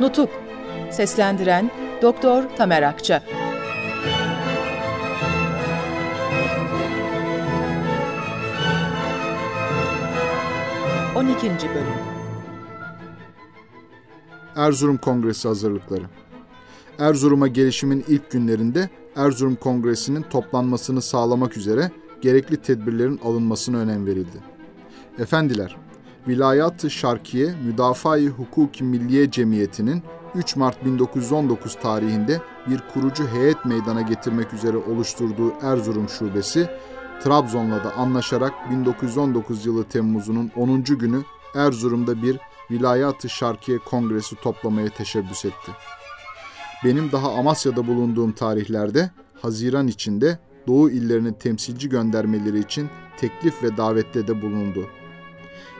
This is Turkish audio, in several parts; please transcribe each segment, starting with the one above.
Nutuk Seslendiren Doktor Tamer Akça 12. Bölüm Erzurum Kongresi hazırlıkları Erzurum'a gelişimin ilk günlerinde Erzurum Kongresi'nin toplanmasını sağlamak üzere gerekli tedbirlerin alınmasına önem verildi. Efendiler, Vilayat-ı Şarkiye Müdafaa-i Hukuki Milliye Cemiyeti'nin 3 Mart 1919 tarihinde bir kurucu heyet meydana getirmek üzere oluşturduğu Erzurum Şubesi, Trabzon'la da anlaşarak 1919 yılı Temmuz'unun 10. günü Erzurum'da bir Vilayat-ı Şarkiye Kongresi toplamaya teşebbüs etti. Benim daha Amasya'da bulunduğum tarihlerde Haziran içinde Doğu illerine temsilci göndermeleri için teklif ve davette de bulundu.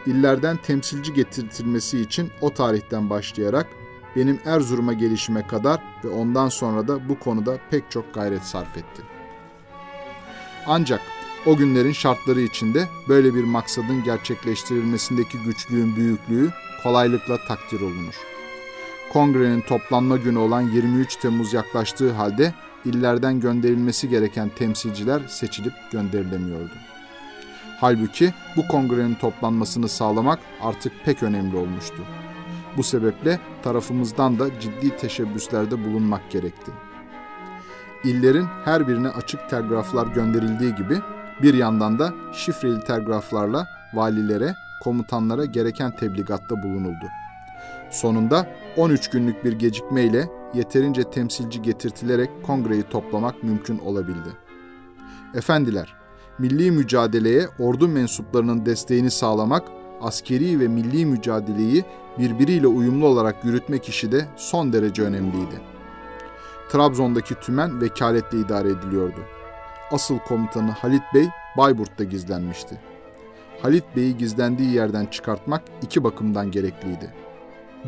İllerden temsilci getirtilmesi için o tarihten başlayarak benim Erzurum'a gelişime kadar ve ondan sonra da bu konuda pek çok gayret sarf etti. Ancak o günlerin şartları içinde böyle bir maksadın gerçekleştirilmesindeki güçlüğün büyüklüğü kolaylıkla takdir olunur. Kongrenin toplanma günü olan 23 Temmuz yaklaştığı halde illerden gönderilmesi gereken temsilciler seçilip gönderilemiyordu. Halbuki bu kongrenin toplanmasını sağlamak artık pek önemli olmuştu. Bu sebeple tarafımızdan da ciddi teşebbüslerde bulunmak gerekti. İllerin her birine açık telgraflar gönderildiği gibi bir yandan da şifreli telgraflarla valilere, komutanlara gereken tebligatta bulunuldu. Sonunda 13 günlük bir gecikmeyle yeterince temsilci getirtilerek kongreyi toplamak mümkün olabildi. Efendiler, milli mücadeleye ordu mensuplarının desteğini sağlamak, askeri ve milli mücadeleyi birbiriyle uyumlu olarak yürütmek işi de son derece önemliydi. Trabzon'daki tümen vekaletle idare ediliyordu. Asıl komutanı Halit Bey Bayburt'ta gizlenmişti. Halit Bey'i gizlendiği yerden çıkartmak iki bakımdan gerekliydi.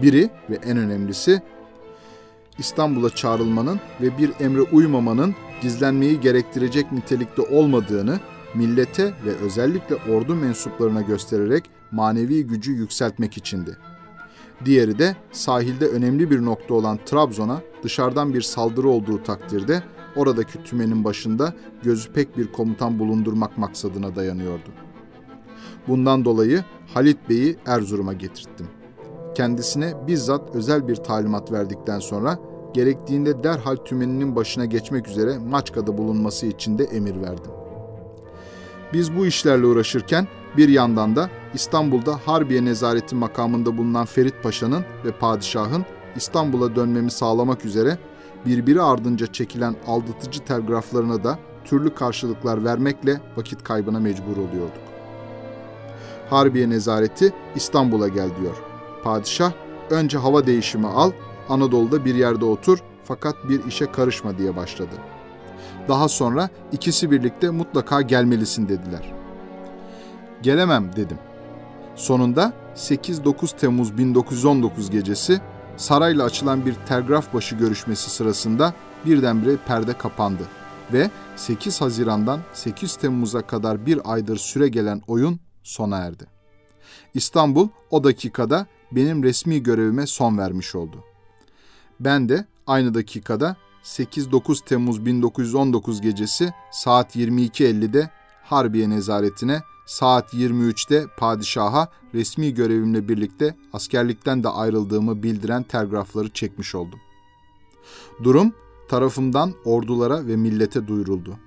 Biri ve en önemlisi İstanbul'a çağrılmanın ve bir emre uymamanın gizlenmeyi gerektirecek nitelikte olmadığını millete ve özellikle ordu mensuplarına göstererek manevi gücü yükseltmek içindi. Diğeri de sahilde önemli bir nokta olan Trabzon'a dışarıdan bir saldırı olduğu takdirde oradaki tümenin başında gözü pek bir komutan bulundurmak maksadına dayanıyordu. Bundan dolayı Halit Bey'i Erzurum'a getirttim. Kendisine bizzat özel bir talimat verdikten sonra gerektiğinde derhal tümeninin başına geçmek üzere Maçka'da bulunması için de emir verdim. Biz bu işlerle uğraşırken bir yandan da İstanbul'da Harbiye Nezareti makamında bulunan Ferit Paşa'nın ve padişahın İstanbul'a dönmemi sağlamak üzere birbiri ardınca çekilen aldatıcı telgraflarına da türlü karşılıklar vermekle vakit kaybına mecbur oluyorduk. Harbiye Nezareti İstanbul'a gel diyor. Padişah önce hava değişimi al, Anadolu'da bir yerde otur fakat bir işe karışma diye başladı. Daha sonra ikisi birlikte mutlaka gelmelisin dediler. Gelemem dedim. Sonunda 8-9 Temmuz 1919 gecesi sarayla açılan bir telgraf başı görüşmesi sırasında birdenbire perde kapandı ve 8 Haziran'dan 8 Temmuz'a kadar bir aydır süre gelen oyun sona erdi. İstanbul o dakikada benim resmi görevime son vermiş oldu. Ben de aynı dakikada 8-9 Temmuz 1919 gecesi saat 22.50'de Harbiye Nezaretine, saat 23'te padişaha resmi görevimle birlikte askerlikten de ayrıldığımı bildiren telgrafları çekmiş oldum. Durum tarafımdan ordulara ve millete duyuruldu.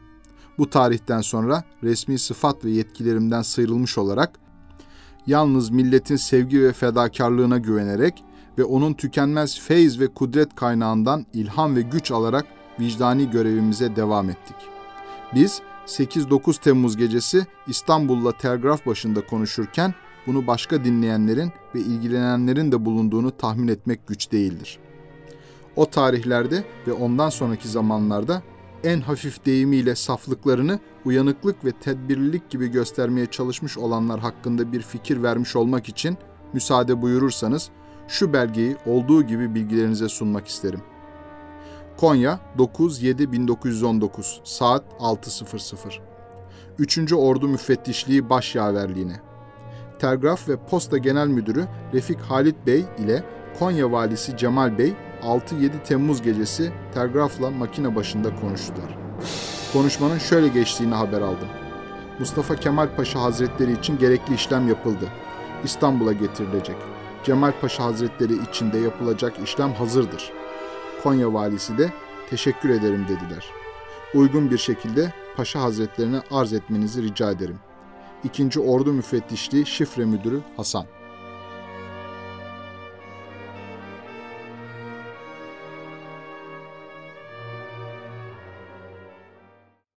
Bu tarihten sonra resmi sıfat ve yetkilerimden sıyrılmış olarak yalnız milletin sevgi ve fedakarlığına güvenerek ve onun tükenmez feyz ve kudret kaynağından ilham ve güç alarak vicdani görevimize devam ettik. Biz 8-9 Temmuz gecesi İstanbul'la telgraf başında konuşurken bunu başka dinleyenlerin ve ilgilenenlerin de bulunduğunu tahmin etmek güç değildir. O tarihlerde ve ondan sonraki zamanlarda en hafif deyimiyle saflıklarını uyanıklık ve tedbirlilik gibi göstermeye çalışmış olanlar hakkında bir fikir vermiş olmak için müsaade buyurursanız şu belgeyi olduğu gibi bilgilerinize sunmak isterim. Konya 9-7-1919 saat 6.00 3. Ordu Müfettişliği Başyaverliğine Telgraf ve Posta Genel Müdürü Refik Halit Bey ile Konya valisi Cemal Bey 6-7 Temmuz gecesi telgrafla makine başında konuştular. Konuşmanın şöyle geçtiğini haber aldım. Mustafa Kemal Paşa Hazretleri için gerekli işlem yapıldı. İstanbul'a getirilecek. Cemal Paşa Hazretleri için de yapılacak işlem hazırdır. Konya valisi de teşekkür ederim dediler. Uygun bir şekilde Paşa Hazretlerine arz etmenizi rica ederim. İkinci Ordu Müfettişliği Şifre Müdürü Hasan